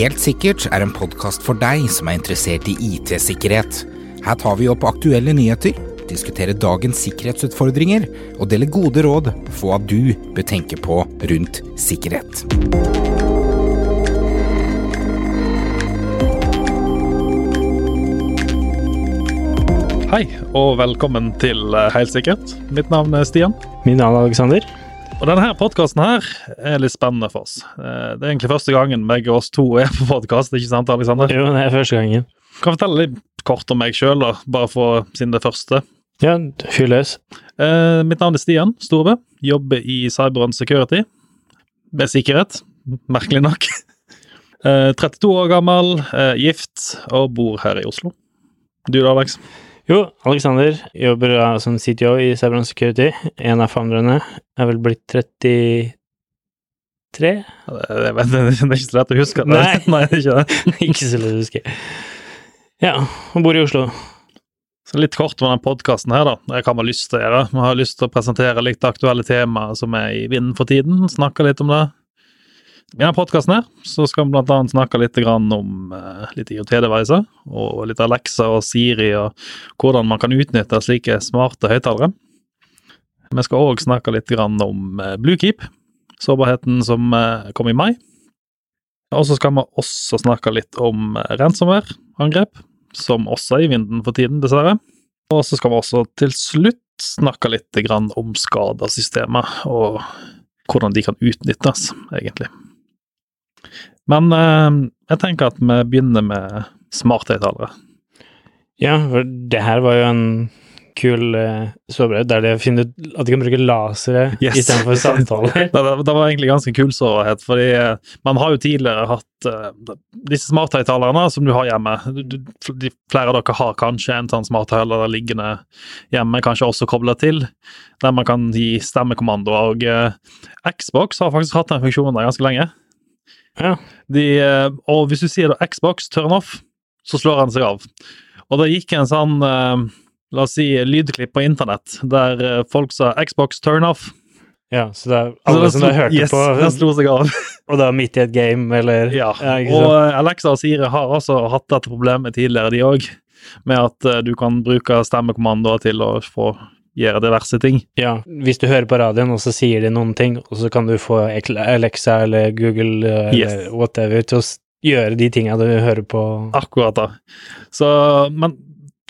Helt sikkert er en podkast for deg som er interessert i IT-sikkerhet. Her tar vi opp aktuelle nyheter, diskuterer dagens sikkerhetsutfordringer og deler gode råd for hva du bør tenke på rundt sikkerhet. Hei, og velkommen til Helt sikkert. Mitt navn er Stian. Mitt navn er Alexander. Og denne podkasten her er litt spennende for oss. Eh, Det er egentlig første gangen begge oss to er på podkast, ikke sant, Alexander? Jo, det er første gangen. Kan fortelle litt kort om meg sjøl, bare for siden det første. Ja, fyr løs. Eh, Mitt navn er Stian Storebø. Jobber i Cyber and Security. Med sikkerhet, merkelig nok. Eh, 32 år gammel, eh, gift og bor her i Oslo. Du da, Alex? Jo, Alexander jobber som CTO i Cyberland Security. En av founderne er vel blitt 33? Jeg vet, det er ikke så lett å huske. Nei. Nei, det er ikke det. Ikke så lett å huske. Ja, hun bor i Oslo. Så litt kort om denne podkasten her, da. Jeg kan ha lyst til å gjøre. Vi har lyst til å presentere litt aktuelle temaer som er i vinden for tiden. Snakke litt om det. I denne podkasten skal vi annet snakke litt om eh, litt IOT-devicer, og litt Alexa og Siri, og hvordan man kan utnytte slike smarte høyttalere. Vi skal òg snakke litt om eh, Bluekeep, sårbarheten som eh, kom i mai. Og så skal vi også snakke litt om ransomware-angrep, som også er i vinden for tiden, dessverre. Og så skal vi også til slutt snakke litt om skadesystemet, og hvordan de kan utnyttes, egentlig. Men eh, jeg tenker at vi begynner med smarthøyttalere. Ja, for det her var jo en kul uh, sårbarhet der de finner ut at de kan bruke lasere Yes. istedenfor samtaler. Det, det, det var egentlig ganske kul sårbarhet, fordi uh, man har jo tidligere hatt uh, disse smarthøyttalerne som du har hjemme. Du, du, de, flere av dere har kanskje en sånn smarthøyttaler liggende hjemme, kanskje også kobla til, der man kan gi stemmekommandoer. Og uh, Xbox har faktisk hatt den funksjonen der ganske lenge. Ja. De, eh, og hvis du sier da Xbox turn off, så slår han seg av. Og det gikk en sånn eh, La oss si lydklipp på internett der eh, folk sa Xbox turn off. ja, så det er alle den som har hørt yes, på, den slo seg av. og da midt i et game, eller Ja, og Alexa og Siri har også hatt dette problemet tidligere, de òg. Med at du kan bruke stemmekommandoer til å få gjøre diverse ting. Ja, hvis du hører på radioen, og så sier de noen ting, og så kan du få Alexa eller Google eller Yes. whatever til å gjøre de tinga du hører på. Akkurat da. Så, men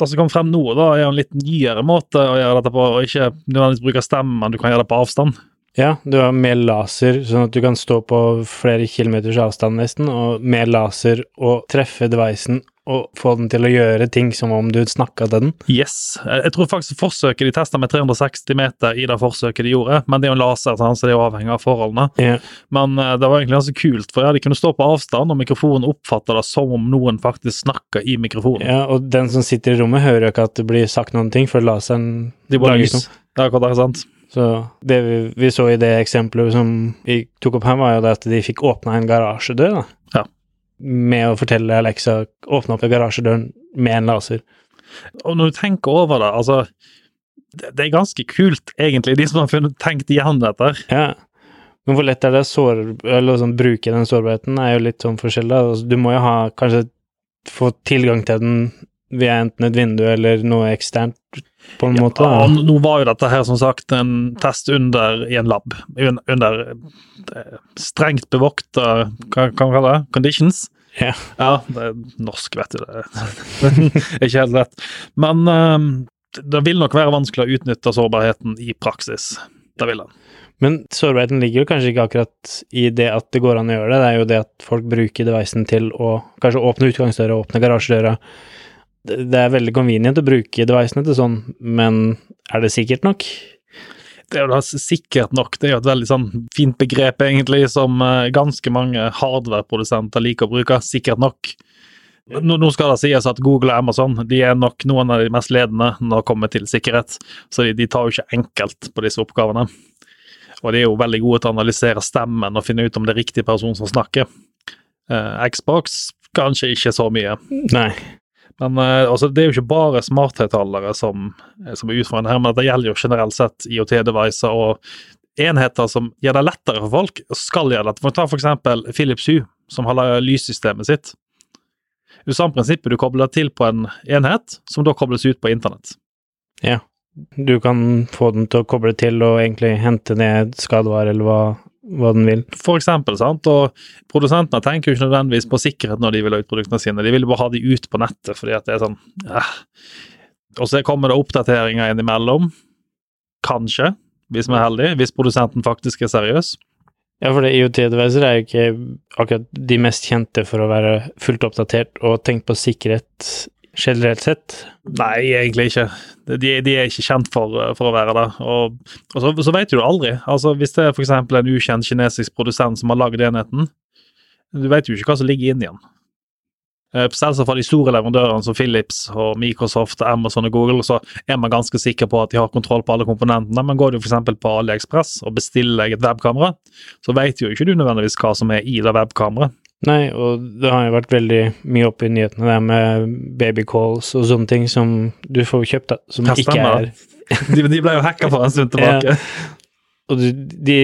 det som kommer frem nå, da, er jo en litt nyere måte å gjøre dette på, og ikke nødvendigvis bruke stemmen, du kan gjøre det på avstand. Ja, du har med laser, sånn at du kan stå på flere kilometers avstand nesten, og med laser og treffe devicen og få den til å gjøre ting som om du snakka til den. Yes. Jeg tror faktisk forsøket de testa med 360 meter i det forsøket de gjorde, men det er jo en laser, så det er jo avhengig av forholdene. Yeah. Men eh, det var egentlig ganske kult, for ja, de kunne stå på avstand, og mikrofonen oppfatta det som om noen faktisk snakka i mikrofonen. ja, og den som sitter i rommet, hører jo ikke at det blir sagt noen ting, for laseren De lager lys. ikke noe. Det er akkurat sant? Så det vi, vi så i det eksempelet som vi tok opp her, var jo det at de fikk åpna en garasjedør, da. Med å fortelle Alexa åpne opp garasjedøren med en laser. Og når du tenker over det, altså Det, det er ganske kult, egentlig, de som har funnet, tenkt igjen dette. Ja. Men hvor lett er det å sår, eller sånn, bruke den sårbarheten, er jo litt sånn forskjellig. Altså, du må jo ha kanskje få tilgang til den via enten et vindu eller noe eksternt, på en måte. Da. og nå var jo dette her som sagt en test under i en lab, under eh, strengt bevokta hva kan man kalle det? Conditions. Ja. Ja, det er norsk, vet du. Det er ikke helt lett. Men eh, det vil nok være vanskelig å utnytte sårbarheten i praksis. Det vil det. Men sårbarheten ligger jo kanskje ikke akkurat i det at det går an å gjøre det, det er jo det at folk bruker devicen til å kanskje åpne utgangsdøra, åpne garasjedøra. Det er veldig convenient å bruke devicene til sånn, men er det sikkert nok? Det er jo da sikkert nok. Det er jo et veldig sånn fint begrep, egentlig, som eh, ganske mange hardware-produsenter liker å bruke. Sikkert nok. Nå skal det sies at Google og Amazon de er nok noen av de mest ledende når det kommer til sikkerhet, så de, de tar jo ikke enkelt på disse oppgavene. Og de er jo veldig gode til å analysere stemmen og finne ut om det er riktig person som snakker. Eh, Xbox kanskje ikke så mye. Nei. Men eh, altså, det er jo ikke bare smarthøyttalere som, eh, som er utfordrende her, men det gjelder jo generelt sett IOT-devicer og enheter som gjør det lettere for folk, og skal gjøre det. For Ta for eksempel Philips Hue, som har lyssystemet sitt. Det samme prinsippet, du kobler til på en enhet, som da kobles ut på internett. Ja, Du kan få den til å koble til og egentlig hente ned skadevare eller hva, hva den vil. For eksempel, sant, og produsentene tenker jo ikke nødvendigvis på sikkerhet når de vil ha ut produktene sine, de vil bare ha de ut på nettet, fordi at det er sånn eh. Og så kommer det oppdateringer innimellom, kanskje, hvis vi er heldige, hvis produsenten faktisk er seriøs. Ja, for det IOT-advisor er jo ikke akkurat de mest kjente for å være fullt oppdatert og tenkt på sikkerhet generelt sett. Nei, egentlig ikke. De, de er ikke kjent for, for å være det. Og, og så, så vet du aldri. Altså, Hvis det er f.eks. en ukjent kinesisk produsent som har lagd enheten, du vet jo ikke hva som ligger inni den. Eh, Selvsagt for de store leverandørene som Philips og Microsoft, Amazon og Google, så er man ganske sikker på at de har kontroll på alle komponentene. Men går du f.eks. på AliExpress og bestiller deg et webkamera, så vet jo ikke du nødvendigvis hva som er i det webkameraet. Nei, og det har jo vært veldig mye oppe i nyhetene der med babycalls og sånne ting som du får kjøpt, da, som Ja, ikke er De, de ble jo hacka for en stund tilbake. Og de, de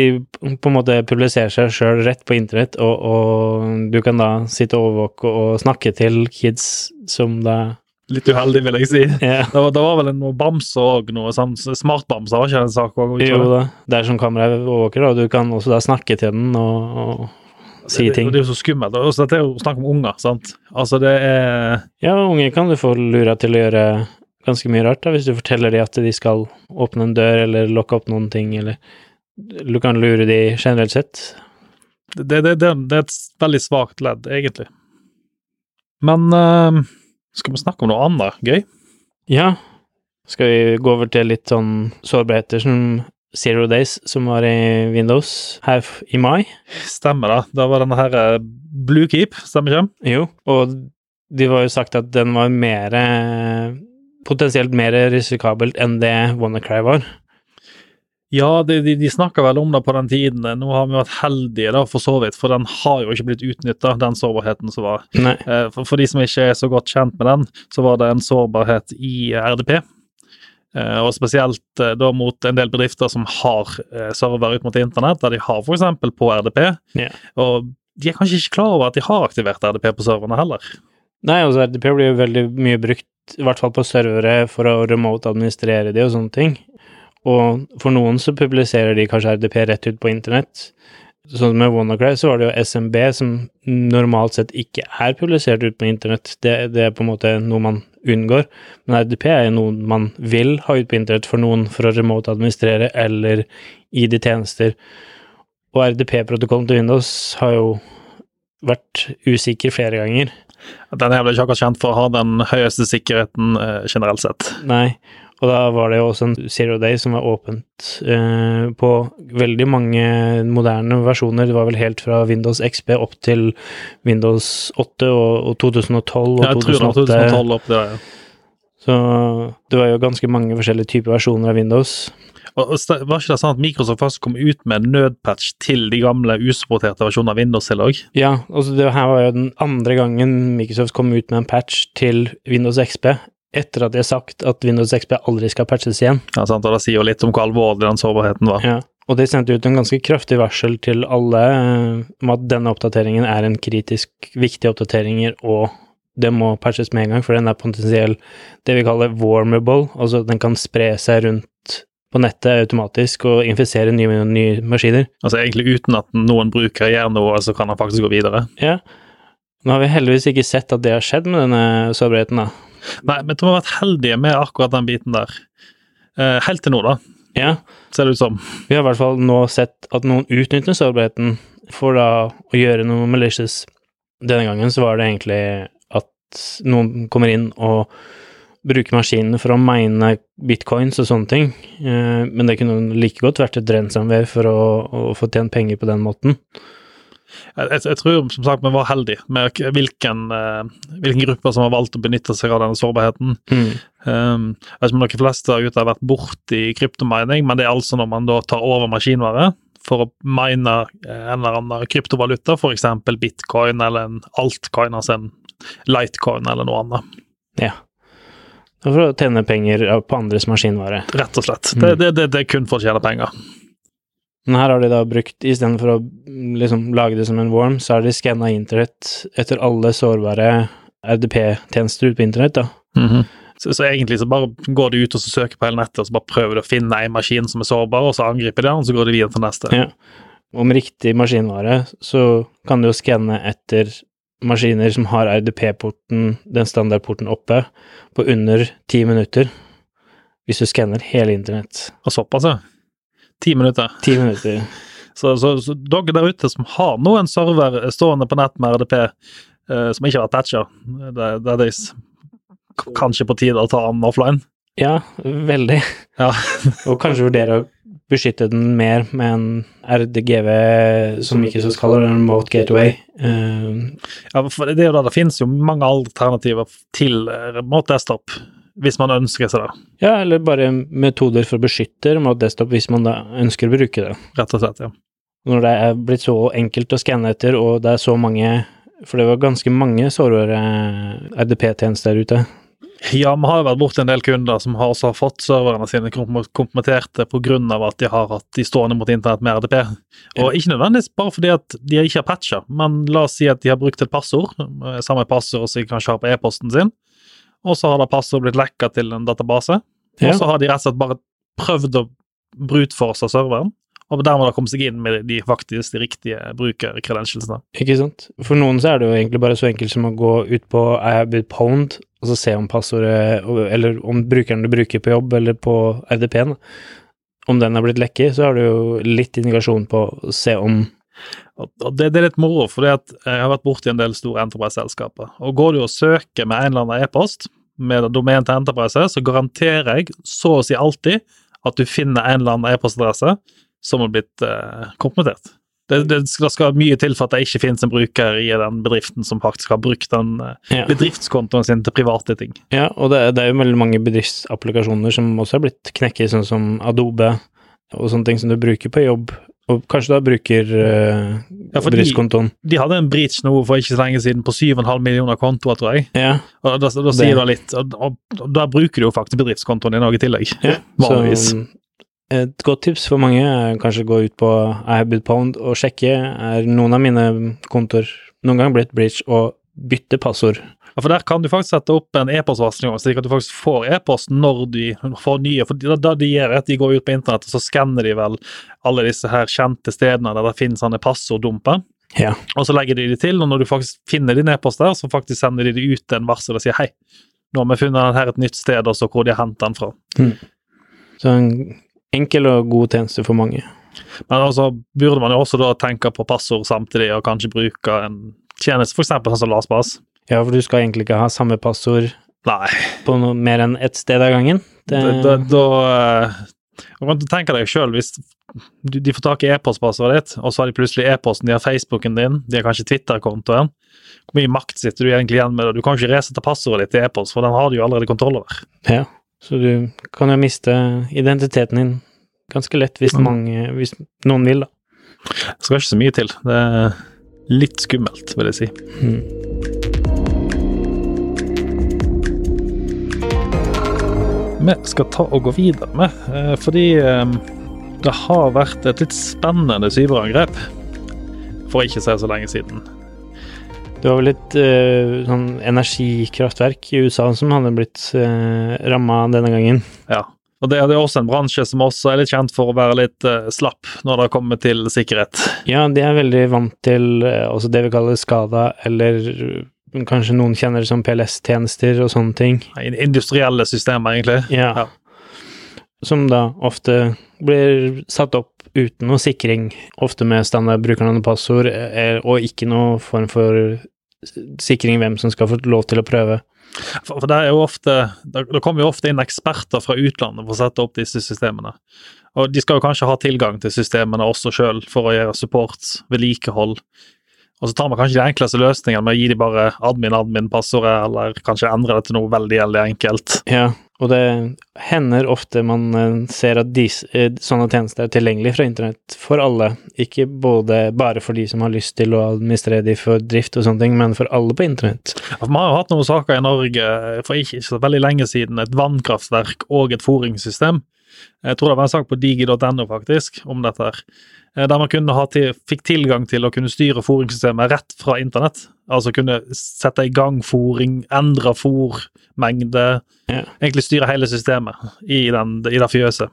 på en måte publiserer seg sjøl rett på internett, og, og du kan da sitte og overvåke og snakke til kids som da Litt uheldig, vil jeg si. ja. Det var, det var vel noe bamser òg, noe sånn smartbamser, var ikke det en sak òg? Jo da, det er som kameraet overvåker, og du kan også da snakke til den og, og si ting. Det, det er jo så skummelt. Og dette er jo snakk om unger, sant. Altså, det er Ja, unger kan du få lura til å gjøre ganske mye rart, da, hvis du forteller dem at de skal åpne en dør eller lokke opp noen ting, eller du kan lure dem generelt sett. det, det, det, det er et veldig svakt ledd, egentlig. Men uh, skal vi snakke om noe annet gøy? Ja, skal vi gå over til litt sånn sårbarheter som Zero Days, som var i Windows her i mai? Stemmer det. Da var denne her eh, Blue Keep, stemmer ikke? Jo, og de var jo sagt at den var mer Potensielt mer risikabelt enn det WannaCry var. Ja, de, de, de snakka vel om det på den tiden. Nå har vi vært heldige, da, for så vidt, for den har jo ikke blitt utnytta, den sårbarheten som var. Eh, For, for de som ikke er så godt kjent med den, så var det en sårbarhet i RDP. Eh, Og spesielt eh, da mot en del bedrifter som har eh, server ut mot internett, der de har f.eks. på RDP. Ja. Og de er kanskje ikke klar over at de har aktivert RDP på serverne heller. Nei, altså RDP blir jo veldig mye brukt, i hvert fall på servere, for å remote administrere de og sånne ting. Og for noen så publiserer de kanskje RDP rett ut på internett. Sånn som med WannaCry så var det jo SMB som normalt sett ikke er publisert ut på internett. Det, det er på en måte noe man unngår. Men RDP er jo noe man vil ha ut på internett for noen for å remote administrere eller i de tjenester. Og RDP-protokollen til Windows har jo vært usikker flere ganger. Den er vel ikke akkurat kjent for å ha den høyeste sikkerheten eh, generelt sett. Nei, og da var det jo også en Zero Day som var åpent eh, på veldig mange moderne versjoner. Det var vel helt fra Windows XP opp til Windows 8 og, og 2012 og Jeg tror det var 2012 opp det. var, ja. Så det var jo ganske mange forskjellige typer versjoner av Windows. Og og Var ikke det sånn at Microsoft først kom ut med nødpatch til de gamle usupporterte versjonene av Windows til òg? Ja, altså det her var jo den andre gangen Microsoft kom ut med en patch til Windows XP, etter at de har sagt at Windows XP aldri skal patches igjen. Ja, sant? og det sier jo litt om hvor alvorlig den sårbarheten var. Ja, og de sendte ut en ganske kraftig varsel til alle eh, om at denne oppdateringen er en kritisk viktig oppdateringer, og det må patches med en gang, for den er potensiell det vi kaller warmable, altså den kan spre seg rundt på nettet automatisk og infisere nye, nye maskiner. Altså Egentlig uten at noen bruker gjør noe, så kan han faktisk gå videre. Ja. Nå har vi heldigvis ikke sett at det har skjedd med denne sårbarheten, da. Nei, men vi har vært heldige med akkurat den biten der. Eh, helt til nå, da, Ja, ser det ut som. vi har i hvert fall nå sett at noen utnytter sårbarheten for da å gjøre noe malicious. Denne gangen så var det egentlig at noen kommer inn og bruker maskinene for å mine bitcoins og sånne ting, eh, men det kunne like godt vært et ransomware for å, å få tjent penger på den måten. Jeg, jeg, tror som sagt vi var heldige med hvilken, eh, hvilken gruppe som har valgt å benytte seg av denne sårbarheten. Um, jeg vet ikke om dere fleste gutter har vært borti kryptomining, men det er altså når man da tar over maskinvare for å mine eh, en eller annen kryptovaluta, f.eks. bitcoin eller en altcoin, altså en lightcoin eller noe annet. Ja. For å tjene penger på andres maskinvare. Rett og slett. Det, det, det, det er kun for å tjene penger. Men her har de da brukt, istedenfor å mm, liksom lage det som en worm, så har de skanna internett etter alle sårbare RDP-tjenester ute på internett, da. Mhm. så, så egentlig så bare går de ut og så søker på hele nettet, og så bare prøver de å finne en maskin som er sårbar, og så angriper de den, og så går de videre til neste. Ja. Med riktig maskinvare så kan du jo skanne etter maskiner som har RDP-porten, den standardporten oppe, på under ti minutter. Hvis du skanner hele internett. Og såpass, ja. Ti minutter. Ti minutter. Så, så, så dere der ute som har noen server stående på nett med RDP eh, som ikke har vært patcha, det, det er kanskje på tide å ta den offline. Ja, veldig. Ja. Og kanskje vurdere å beskytte den mer med en RDGV, som Microsoft kaller det, en remote gateway. Uh, ja, for det er jo da det finnes jo mange alternativer til eh, remote desktop, hvis man ønsker seg det, ja, eller bare metoder for å beskytte mot desktop hvis man da ønsker å bruke det. rett og slett. ja. Når det er blitt så enkelt å skanne etter, og det er så mange For det var ganske mange sårbare RDP-tjenester der ute. Ja, vi har jo vært borti en del kunder som har også fått serverne sine kom- kompromitterte pga. at de har hatt de stående mot internett med RDP. Og ikke nødvendigvis bare fordi at de ikke har patcha, men la oss si at de har brukt et passord, eh, samme passord som de kanskje har på e-posten sin, og så har det passordet blitt lekka til en database, Ja. og så har de rett og slett bare prøvd å brutforce serveren, og dermed har kommet seg inn med de faktisk de riktige brukercredentialsene. Ikke sant? For noen så er det jo egentlig bare så enkelt som å gå ut på I have been pwned, og så se om passordet, eller om brukeren du bruker på jobb eller på RDP-en, om den er blitt lekket, så har du jo litt indikasjon på å se om det, det er litt moro, for jeg har vært borti en del store Enterprise-selskaper. Og går du og søker med en eller annen e-post med domen til Enterprise, så garanterer jeg så å si alltid at du finner en eller annen e-postadresse som har blitt eh, kompromittert. Det, det, skal, det skal mye til for at det ikke finnes en bruker i den bedriften som faktisk har brukt den eh, ja. bedriftskontoen sin til private ting. ja, og det, det er jo veldig mange bedriftsapplikasjoner som også har blitt knekket, sånn som Adobe og sånne ting som du bruker på jobb, og kanskje da bruker uh, Ja, for de- bedriftskontoen. De hadde en breach nå for ikke så lenge siden på 7,5 millioner kontoer, tror jeg. Ja, Og da, da sier det litt, og, og, og da bruker du jo faktisk bedriftskontoen din òg i tillegg. Ja, Vanligvis. Så et godt tips for mange er kanskje å gå ut på I have been pwned og sjekke er noen av mine kontoer noen gang blitt breach og bytte passord. Ja, for Der kan du faktisk sette opp en e-postvarsling, slik at du faktisk får e-post når du får nye. for da, da de gjør at de går ut på internett og så skanner de vel alle disse her kjente stedene der det finnes sånne passorddumper. Ja. Og så legger de de til, og når du faktisk finner din e-post der, så faktisk sender de det ut en varsel og sier hei, nå har vi funnet den her et nytt sted, og så hvor de har hentet den fra. Så en enkel og god tjeneste for mange. Men altså burde man jo også da tenke på passord samtidig, og kanskje bruke en tjeneste, f.eks. sånn som LastPass. Ja, for du skal egentlig ikke ha samme passord Nei, på noe mer enn ett sted av gangen. Det, da, da, da kan Du tenke deg sjøl hvis du, de får tak i e-postpassordet ditt, og så har de plutselig e-posten, de har Facebooken din, de har kanskje Twitter-kontoen. Hvor mye makt sitter du egentlig igjen med det? Du kan ikke resette passordet ditt til e-post, for den har du jo allerede kontroll over. ja. Så du kan jo miste identiteten din ganske lett hvis, Mm. mange, hvis noen vil, da. Det skal ikke så mye til. Det er litt skummelt, vil jeg si. Mm. Vi skal ta og gå videre med, eh, fordi eh, det har vært et litt spennende cyberangrep for ikke så så lenge siden. Det var vel et uh, sånn energikraftverk i USA som hadde blitt uh, ramma denne gangen. Ja. Og det er også en bransje som også er litt kjent for å være litt uh, slapp når det kommer til sikkerhet. Ja, de er veldig vant til uh, også det vi kaller skada, eller eh, kanskje noen kjenner det som PLS-tjenester og sånne ting. Industrielle systemer, egentlig. Ja. Ja. Som da ofte blir satt opp uten noe sikring, ofte med standard brukernavn og passord, eh, og ikke noe form for sikring hvem som skal få lov til å prøve. For, for er jo ofte det kommer jo ofte inn eksperter fra utlandet for å sette opp disse systemene. Og de skal jo kanskje ha tilgang til systemene også sjøl for å gjøre support, vedlikehold. Og så tar man kanskje de enkleste løsningene med å gi de bare admin-admin-passordet, eller kanskje endre det til noe veldig veldig enkelt. Ja, og det hender ofte man eh, ser at dis, eh, sånne tjenester er tilgjengelig fra internett for alle, ikke både bare for de som har lyst til å administrere de for drift og sånne ting, men for alle på internett. Vi har jo hatt noen saker i Norge for ikke så veldig lenge siden, et vannkraftverk og et foringssystem Jeg tror det var en sak på digi.no faktisk om dette, her, eh, der man til, fikk tilgang til å kunne styre fôringssystemet rett fra internett. Altså kunne sette i gang fôring, endre fôrmengde, Ja. egentlig styre hele systemet i, den, i det fjøset.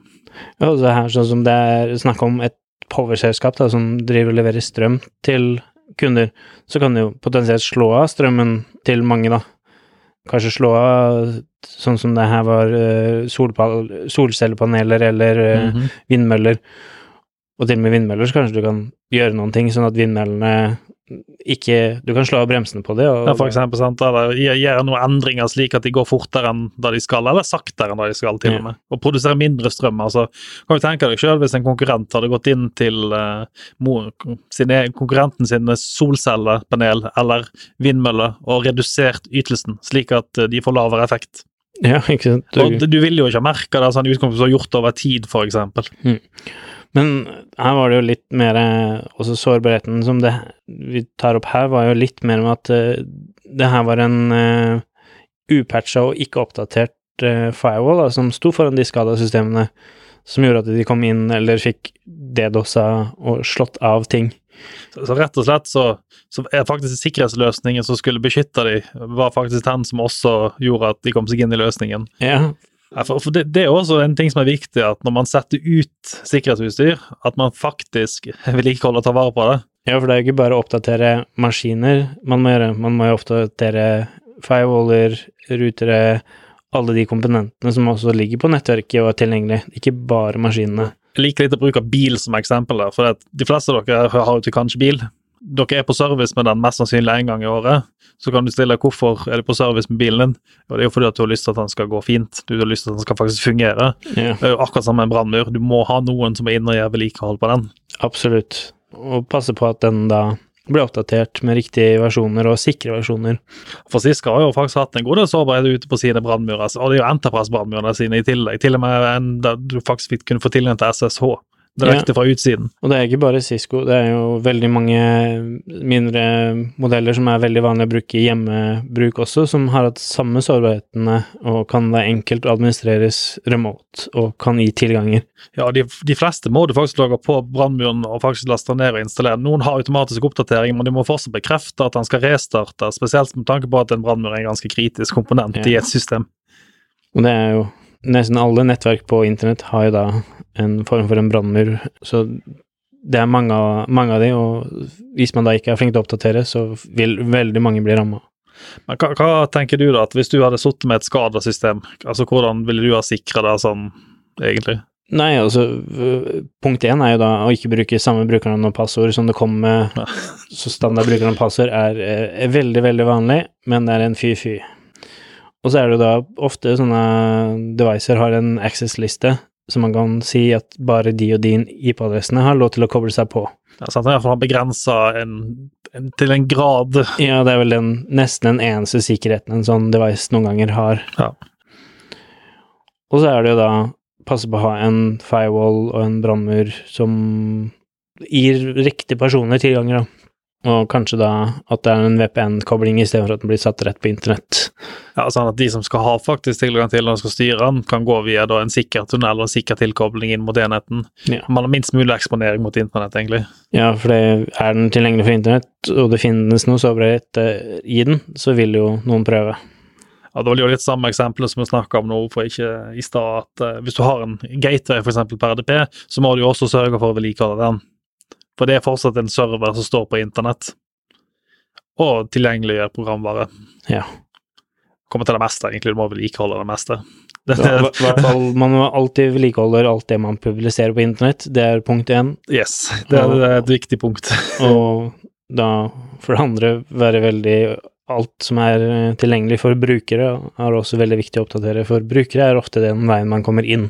Ja, og så her sånn som det er snakk om et powerselskap da, som driver og leverer strøm til kunder, så kan det jo potensielt slå av strømmen til mange, da. Kanskje slå av sånn som det her var eh, solcellepaneler eller mm -hmm. vindmøller. Og til og med vindmøller, så kanskje du kan gjøre noen ting sånn at vindmøllene ikke Du kan slå av bremsene på det. Og, Ja, for eksempel, sant? eller gjøre noen endringer slik at de går fortere enn da de skal, eller saktere enn da de skal, til Ja. og med. Og produsere mindre strøm. altså. Kan du tenke deg selv hvis en konkurrent hadde gått inn til uh, sine, konkurrenten sine solcellepanel eller vindmøller og redusert ytelsen, slik at eh, de får lavere effekt. Ja, ikke sant. Og du vil jo ikke ha merka det sånn utkomst som har gjort over tid, for eksempel. Men her var det jo litt mer eh, Også sårbarheten som det vi tar opp her, var jo litt mer med at eh, det her var en uh, upatcha og ikke oppdatert uh, firewall da, som sto foran de skada systemene, som gjorde at de kom inn eller fikk dedosa og slått av ting. Så, så rett og slett så, så er faktisk sikkerhetsløsningen som skulle beskytte de, var faktisk den som også gjorde at de kom seg inn i løsningen. Ja, Ja, for, for det, det er også en ting som er viktig, at når man setter ut sikkerhetsutstyr, at man faktisk vedlikeholder og tar vare på det. Ja, for det er jo ikke bare å oppdatere maskiner man må gjøre, man må jo oppdatere firewaller, rutere, alle de komponentene som også ligger på nettverket og er tilgjengelig, ikke bare maskinene. Jeg liker litt å bruke bil som eksempel, der, for de fleste av dere har jo kanskje bil. Dere er på service med den mest sannsynlig én gang i året. Så kan du stille hvorfor er du på service med bilen din. Og det er jo fordi at du har lyst til at den skal gå fint. Du har lyst til at den skal faktisk fungere. Yeah. Det er jo akkurat som en brannmur. Du må ha noen som er inne og gjør vedlikehold på den. absolutt. Og passe på at den da blir oppdatert med riktige versjoner og sikre versjoner. For Siska har jo faktisk hatt en god del sårbarhet ute på sine brannmurer, og det er jo Enterprise-brannmurene sine i tillegg. Til og med en der du faktisk kunne få tilgang til SSH direkte fra utsiden. Og det er ikke bare Cisco, det er jo veldig mange mindre modeller som er veldig vanlig å bruke i hjemmebruk også, som har hatt samme sårbarhetene og kan da enkelt administreres remote og kan gi tilganger. Ja, de, de fleste må du faktisk lage på brannmuren og faktisk laste ned og installere. Noen har automatisk oppdatering, men de må fortsatt bekrefte at den skal restarte, spesielt med tanke på at en brannmur er en ganske kritisk komponent i et system. Og det er jo Nesten alle nettverk på internett har jo da en form for en brannmur, så det er mange mange av de, og hvis man da ikke er flink til å oppdatere, så vil veldig mange bli ramma. Men hva, hva tenker du da, at hvis du hadde sittet med et skadesystem, altså hvordan ville du ha sikra det sånn, egentlig? Nei, altså øh, Punkt én er jo da å ikke bruke samme brukernavn og passord som det kommer med. Ja. Så standard brukernavn og passord er, er veldig, veldig vanlig, men det er en fy-fy. Og så er det jo da ofte sånne devicer har en access-liste, så man kan si at bare de og din IP-adressene har lov til å koble seg på. Ja, sant? Iallfall begrensa en, en, til en grad Ja, det er vel den, nesten den eneste sikkerheten en sånn device noen ganger har. Ja. Og så er det jo da passe på å ha en firewall og en brannmur som gir riktige personer tilganger, da. Og kanskje da at det er en VPN-kobling istedenfor at den blir satt rett på internett. Ja, sånn at de som skal ha faktisk tilgang til den og skal styre den, kan gå via da en sikker tunnel og en sikker tilkobling inn mot enheten. Ja. Man har minst mulig eksponering mot internett, egentlig. Ja, for det er den tilgjengelig for internett, og det finnes noe sårbarhet eh, i den, så vil jo noen prøve. Ja, Det var jo litt samme eksempelet som vi snakka om nå for ikke i stad, at eh, hvis du har en gateway f.eks. per RDP, så må du jo også sørge for å vedlikeholde den. For det er fortsatt en server som står på internett, og tilgjengeliggjør programvare. Ja. Kommer til det meste, egentlig. Du må vedlikeholde det meste. Det, Ja, i hvert fall, man alltid vedlikeholde alt det man publiserer på internett, det er punkt én. yes, det er, det er et viktig punkt. Og da, for det andre, være veldig Alt som er eh, tilgjengelig for brukere, er også veldig viktig å oppdatere, for brukere er ofte den veien man kommer inn.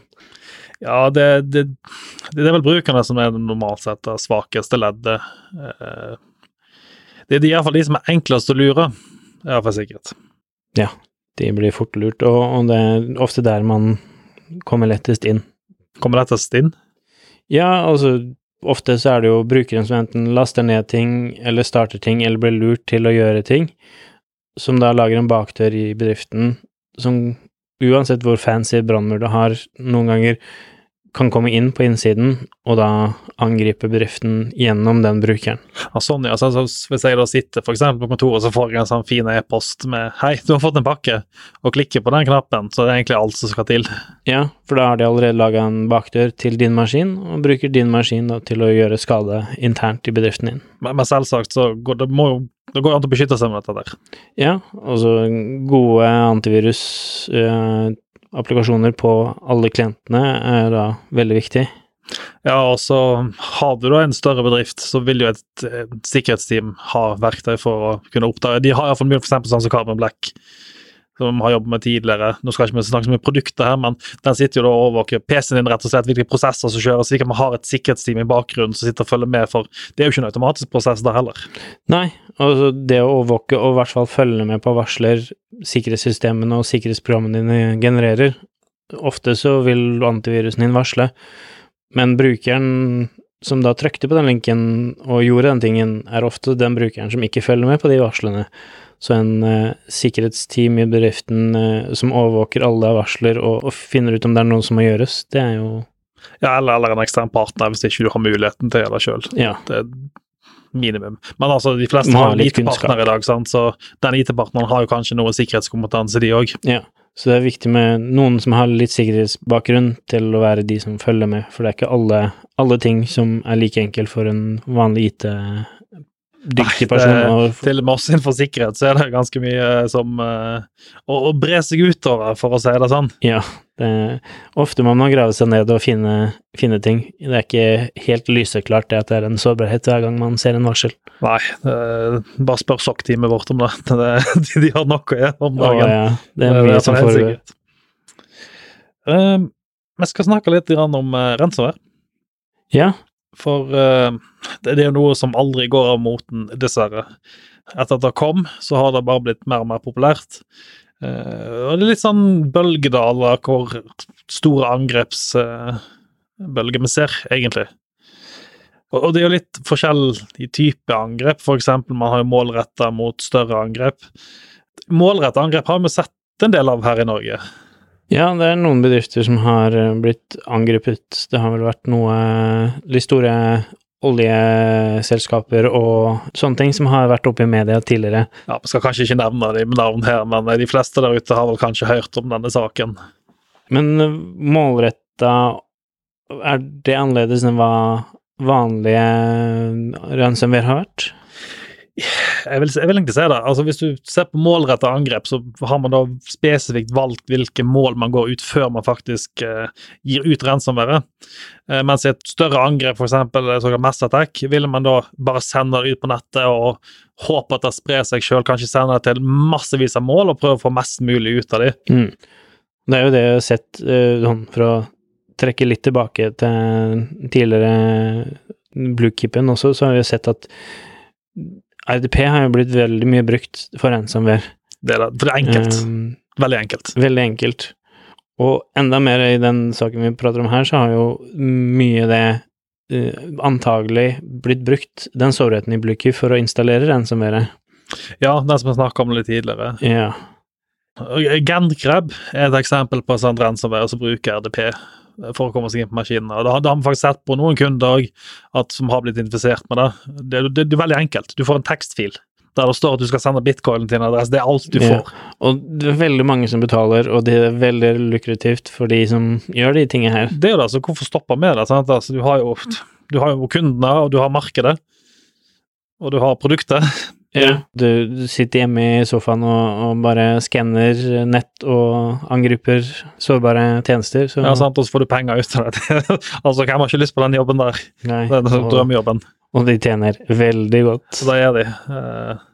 Ja, det, det, det er vel brukerne som er normalt sett det svakeste leddet. Eh, Det er iallfall de som er enklest å lure, er iallfall sikkert. De blir fort lurt, og det er ofte der man kommer lettest inn. Kommer lettest inn? Ja, altså ofte så er det jo brukeren som enten laster ned ting, eller starter ting, eller blir lurt til å gjøre ting, som da lager en bakdør i bedriften som uansett hvor fancy brannmur du har, noen ganger kan komme inn på innsiden, og da angripe bedriften gjennom den brukeren. Ja, sånn, ja. Så, hvis jeg da sitter eksempel på kontoret, så får jeg en sånn fin e-post med 'Hei, du har fått en pakke', og klikker på den knappen, så det er egentlig alt som skal til. Ja, for da har de allerede laga en bakdør til din maskin, og bruker din maskin da, til å gjøre skade internt i bedriften din. Men, men selvsagt så går det må jo det går an å beskytte seg med dette der. Ja, altså gode antivirus-applikasjoner på alle klientene er da veldig viktig. Ja, og så har du da en større bedrift, så vil jo et, et sikkerhetsteam ha verktøy for å kunne oppdage De har iallfall mye, for eksempel sånn som Carbon Black, som vi har jobbet med tidligere. Nå skal ikke vi snakke mye produkter her, men den sitter jo da og overvåker PC-en din, rett og slett, hvilke prosesser som kjøres, slik at vi har et sikkerhetsteam i bakgrunnen som sitter og følger med, for det er jo ikke en automatisk prosess der heller. Nei, altså det å overvåke og i hvert fall følge med på varsler sikkerhetssystemene og sikkerhetsprogrammene dine genererer, ofte så vil antivirusen din varsle, men brukeren som da trykte på den linken og gjorde den tingen, er ofte den brukeren som ikke følger med på de varslene. Så en uh, sikkerhetsteam i bedriften uh, som overvåker alle varsler og, og finner ut om det er noe som må gjøres, det er jo Ja, eller, eller en ekstern partner, hvis ikke du har muligheten til det sjøl. Ja. Det er minimum. Men altså, de fleste Må har IT-partner i dag, sant? så den IT-partneren har jo kanskje noe sikkerhetskompetanse, de òg. ja. Så det er viktig med noen som har litt sikkerhetsbakgrunn til å være de som følger med, for det er ikke alle, alle ting som er like enkelt for en vanlig IT-dyktig person. det- Til Moss innenfor sikkerhet så er det ganske mye som uh, å, å bre seg utover, for å si det sånn. Ja, det, ofte må man grave seg ned og finne, finne ting. Det er ikke helt lyseklart det at det er en sårbarhet hver gang man ser en varsel. Nei, uh, bare spør sjokkteamet vårt om det. det de, de har nok å gjøre om dagen. ja, det er mye som foregår. Eh, vi skal snakke litt om uh, ransomware. Ja, For uh, det, er jo noe som aldri går av moten, dessverre. Etter at det kom, så har det bare blitt mer og mer populært. Uh, og det er litt sånn bølgedaler hvor store angrepsbølger vi ser, egentlig. Og, og det er jo litt forskjell i type angrep. For eksempel, man har jo målretta mot større angrep. Målretta angrep har vi sett en del av her i Norge. Ja, det er noen bedrifter som har eh, blitt angrepet. Det har vel vært noe litt store oljeselskaper og sånne ting som har vært oppe i media tidligere. Ja, Vi skal kanskje ikke nevne dem med navn her, men de fleste der ute har vel kanskje hørt om denne saken. Men eh, målretta Er det annerledes enn hva vanlige ransomware har vært? Jeg vil, jeg vil egentlig si det. Altså, hvis du ser på målretta angrep, så har man da spesifikt valgt hvilke mål man går ut før man faktisk eh, gir ut ransomværet. Eh, mens i et større angrep, f.eks. såkalt mass attack, ville man da bare sende det ut på nettet og håpe at det sprer seg sjøl, kanskje sende det til massevis av mål og prøve å få mest mulig ut av dem. Mm. Det er jo det jeg har sett, eh, sånn for å trekke litt tilbake til tidligere Bluekeepen også, så har vi sett at RDP har jo blitt veldig mye brukt for ransomware. Det er, det, for det er enkelt. Um, Veldig enkelt. veldig enkelt. Og enda mer i den saken vi prater om her, så har jo mye det uh, antagelig blitt brukt, den sårheten i Bluekeep, for å installere ransomware. Ja, den som vi snakka om litt tidligere. Ja. Gandkrab er et eksempel på sånn ransomware som bruker RDP for å komme seg inn på maskinene. Da, da har vi faktisk sett på noen kunder også, som har blitt infisert med det. Det, det. det er veldig enkelt. Du får en tekstfil der det står at du skal sende bitcoinen til en adresse. Det er alt du Ja. får. Og det er veldig mange som betaler, og det er veldig lukrativt for de som gjør de tingene her. Det er jo det, så hvorfor stoppe med det? Altså, du, har jo, du har jo kundene, og du har markedet, og du har produktet. Ja. Du, sitter hjemme i sofaen og, og bare skanner nett og angriper sårbare tjenester, så Ja, sant? Og så får du penger ut av det. altså, hvem har ikke lyst på den jobben der? Nei, Den drømmejobben. og de tjener veldig godt. Så det er de. Uh,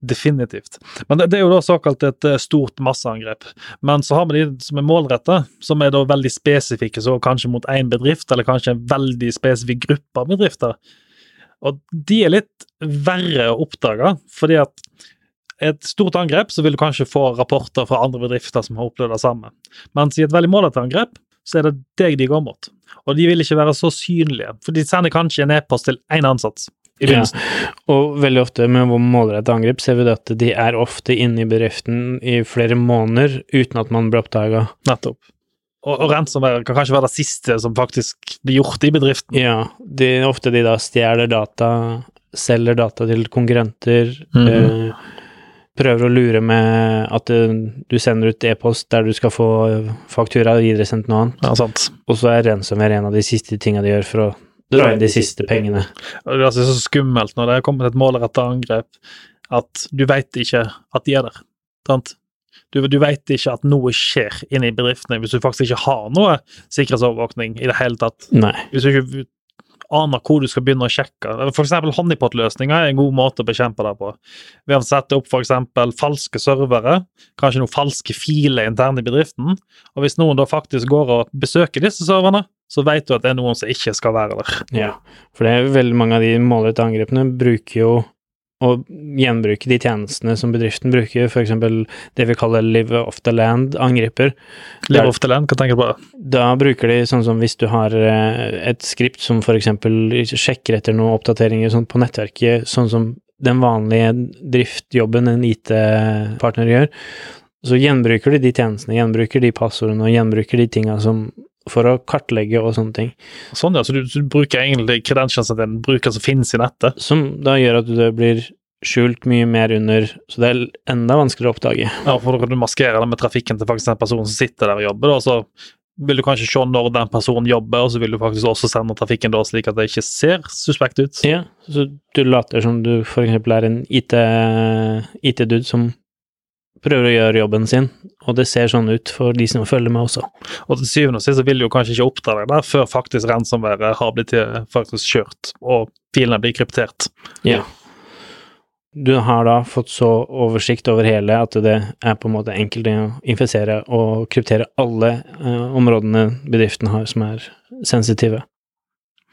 definitivt. Men det, det er jo da såkalt et eh, stort masseangrep. Men så har vi de som er målretta, som er da veldig spesifikke, så kanskje mot én bedrift, eller kanskje en veldig spesifikk gruppe av bedrifter. Og de er litt verre å oppdage, fordi at et stort angrep, så vil du kanskje få rapporter fra andre bedrifter som har opplevd det samme. Mens i et veldig målrettet angrep, så er det deg de går mot. Og de vil ikke være så synlige, for de sender kanskje en e-post til én ansatt i Ja. Og veldig ofte med målrettet angrep ser vi at de er ofte inne i bedriften i flere måneder uten at man blir oppdaga. Nettopp. Og, og ransomware kan kanskje være det siste som faktisk blir gjort i bedriften. Ja, det er ofte de da stjeler data, selger data til konkurrenter, Mhm. eh, prøver å lure med at eh, du sender ut e-post der du skal få faktura og videresendt noe annet, Ja, sant. og så er ransomware en av de siste tinga de gjør for å dra inn de siste pengene. Det er altså så skummelt når det er kommet et målretta angrep, at du veit ikke at de er der. Sant? Du, du vet ikke at noe skjer inne i bedriftene hvis du faktisk ikke har noe sikkerhetsovervåkning i det hele tatt. Nei. Hvis du ikke aner hvor du skal begynne å sjekke. Eksempel honeypot-løsninger er en god måte å bekjempe det på. Ved å sette opp eksempel falske servere, kanskje noen falske filer internt i bedriften. Og hvis noen da faktisk går og besøker disse serverne, så vet du at det er noen som ikke skal være der. Ja, for det er veldig mange av de målrettede angrepene bruker jo å gjenbruke de tjenestene som bedriften bruker, eksempel det vi kaller live off the land-angriper. Live off the land, hva tenker du på? Da bruker de sånn som hvis du har eh, et skript som eksempel sjekker etter noen oppdateringer sånn på nettverket, sånn som den vanlige driftjobben en IT-partner gjør, så gjenbruker de de tjenestene, gjenbruker de passordene og gjenbruker de tinga som for å kartlegge og sånne ting. Sånn, ja. Så du, du bruker egentlig credentialsen til en bruker som finnes i nettet? Som da gjør at det blir skjult mye mer under, så det er enda vanskeligere å oppdage. Ja, for da kan du maskere det med trafikken til faktisk den personen som sitter der og jobber. og så vil du kanskje se når den personen jobber, og så vil du faktisk også sende trafikken da slik at det ikke ser suspekt ut. Ja, så du later som du eksempel er en IT-dude som prøver å gjøre jobben sin, og det ser sånn ut for de som følger med også. Og til syvende og sist så vil jo kanskje ikke oppdage det der før faktisk ransomværet har blitt eh, faktisk kjørt, og filene blir kryptert. Ja. Du har da fått så oversikt over hele at det er på en måte enkelt å infisere og kryptere alle eh, områdene bedriften har som er sensitive.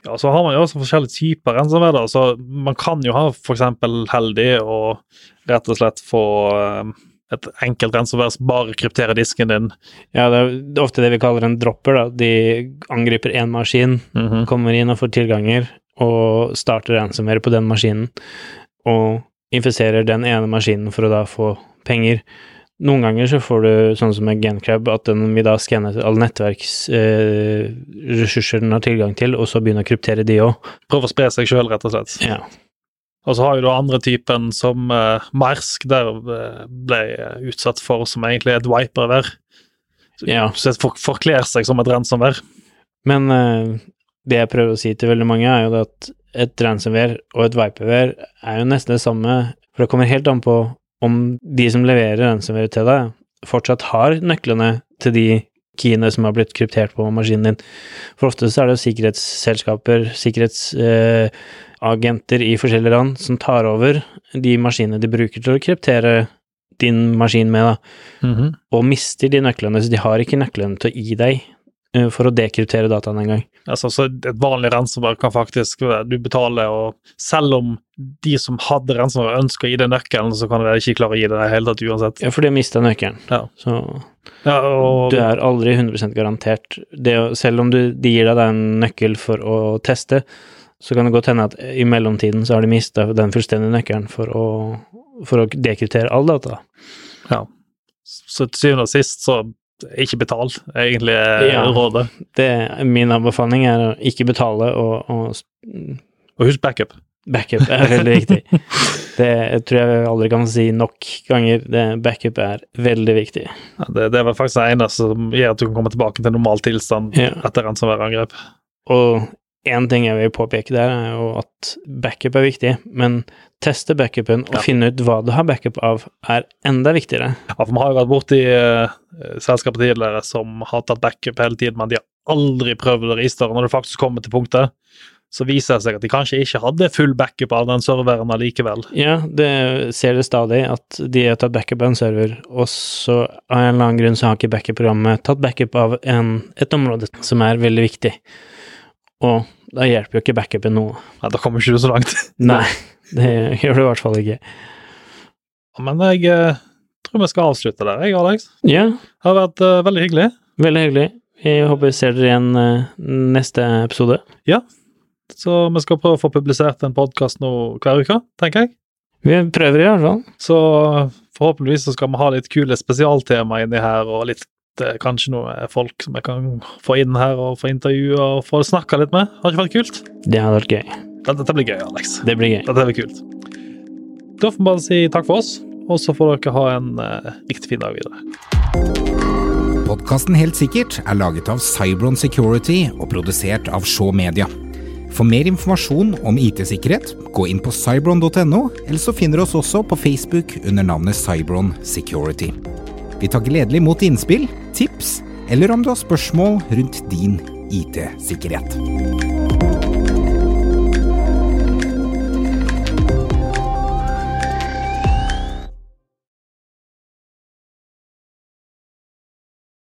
Ja, så har man jo også forskjellige typer ransomware. så Man kan jo ha f.eks. heldig og rett og slett få eh, et enkelt rensevers bare krypterer disken din. Ja, det er ofte det vi kaller en dropper, da. De angriper én maskin, kommer inn og får tilganger, og starter ransomware på den maskinen, og infiserer den ene maskinen for å da få penger. Noen ganger så får du sånn som med Gencrab, at den vil da skanne alle nettverksressurser eh, den har tilgang til, og så begynne å kryptere de òg. Prøve å spre seg sjøl, rett og slett. Ja. Og så har du da andre typen som uh, Marsk, der eh, ble utsatt for som egentlig er et vipervær. ja. Så det for, forkler seg som et ransomware. Men eh, det jeg prøver å si til veldig mange, er jo at et ransomware og et viperware er jo nesten det samme, for det kommer helt an på om de som leverer ransomware til deg, fortsatt har nøklene til de keyene som har blitt kryptert på maskinen din. For ofte så er det jo sikkerhetsselskaper, sikkerhetsagenter i forskjellige land, som tar over de maskinene de bruker til å kryptere din maskin med, da og mister de nøklene, så de har ikke nøklene til å gi deg for å dekryptere dataen en gang. Altså, så et vanlig ransomware kan faktisk du betale, og selv om de som hadde ransomware ønsker å gi deg nøkkelen, så kan de ikke klare å gi deg det hele tatt uansett. Ja, for de har mista nøkkelen. Ja. Så Ja, og, du er aldri 100% garantert. Det, selv om du, de gir deg en nøkkel for å teste, så kan det godt hende at i mellomtiden så har de mista den fullstendige nøkkelen for å, for å dekryptere all data. ja. Så til syvende og sist, så ikke betal, egentlig er Ja. rådet. Det, min anbefaling er å ikke betale og, og Og husk backup. Backup er veldig viktig. Det jeg tror jeg aldri kan si nok ganger. Det, backup er veldig viktig. Ja, det, det er faktisk det eneste som gjør at du kan komme tilbake til normal tilstand Ja. etter ransomværangrep. Og én ting jeg vil påpeke der, er jo at backup er viktig, men teste backupen og Ja. finne ut hva du har backup av, er enda viktigere. Ja, for vi har jo vært borti uh, selskaper tidligere som har tatt backup hele tiden, men de har aldri prøvd å restore Når det faktisk kommer til punktet, så viser det seg at de kanskje ikke hadde full backup av den serveren allikevel. Ja, det ser det stadig, at de har tatt backup av en server, og så av en eller annen grunn så har ikke backup-programmet tatt backup av en, et område som er veldig viktig. Og da hjelper jo ikke backupen noe. Nei, da kommer ikke du så langt. Nei, det gjør du i hvert fall ikke. Men jeg eh, tror vi skal avslutte der, jeg, Alex. Ja, Det har vært eh, veldig hyggelig. veldig hyggelig. Jeg håper vi ser dere igjen eh, neste episode. Ja. Så vi skal prøve å få publisert en podkast nå hver uke, tenker jeg. Vi prøver i hvert fall. Så forhåpentligvis så skal vi ha litt kule spesialtema inni her, og litt Det er kanskje noe folk som jeg kan få inn her og få intervjue og få snakka litt med. Har ikke vært kult? Det hadde vært gøy. Dette, dette blir gøy, Alex. Det blir gøy. Dette blir kult. Da får vi bare si takk for oss, og så får dere ha en eh, riktig fin dag videre. Podkasten Helt sikkert er laget av Cybron Security og produsert av Shaw Media. For mer informasjon om IT-sikkerhet, gå inn på cybron.no, eller så finner du oss også på Facebook under navnet Cybron Security. Vi tar gledelig imot innspill, tips, eller om du har spørsmål rundt din IT-sikkerhet.